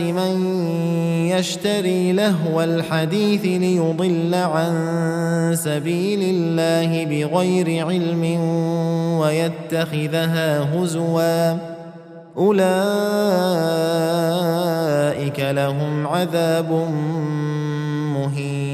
من يشتري لهو الحديث ليضل عن سبيل الله بغير علم ويتخذها هزوا. أولئك لهم عذاب مهين.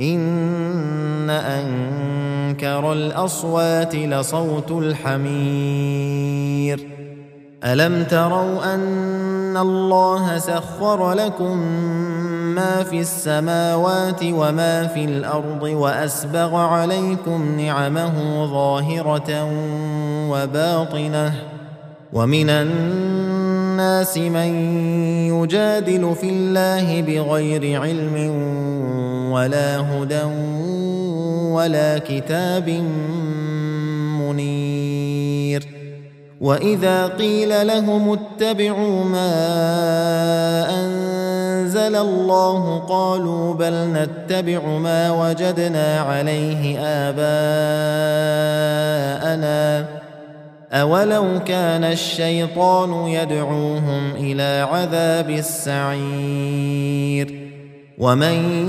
إن أنكر الأصوات لصوت الحمير. ألم تروا أن الله سخر لكم ما في السماوات وما في الأرض وأسبغ عليكم نعمه ظاهرة وباطنة ومن الناس من يجادل في الله بغير علم ولا هدى ولا كتاب منير. وإذا قيل لهم اتبعوا ما أنزل الله قالوا بل نتبع ما وجدنا عليه آباءنا. أولو كان الشيطان يدعوهم إلى عذاب السعير. ومن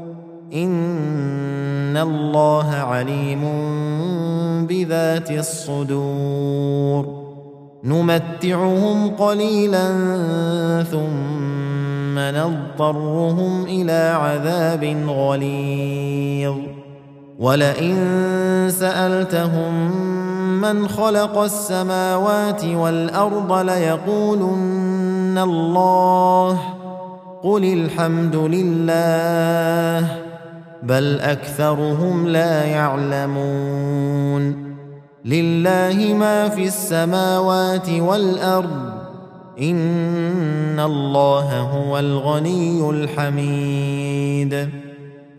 ان الله عليم بذات الصدور نمتعهم قليلا ثم نضطرهم إلى عذاب غليظ ولئن سالتهم من خلق السماوات والارض ليقولن الله قل الحمد لله بل أكثرهم لا يعلمون. لله ما في السماوات والأرض. إن الله هو الغني الحميد.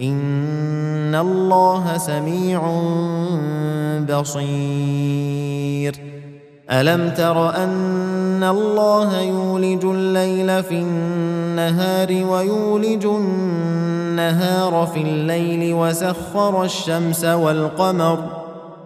ان الله سميع بصير الم تر ان الله يولج الليل في النهار ويولج النهار في الليل وسخر الشمس والقمر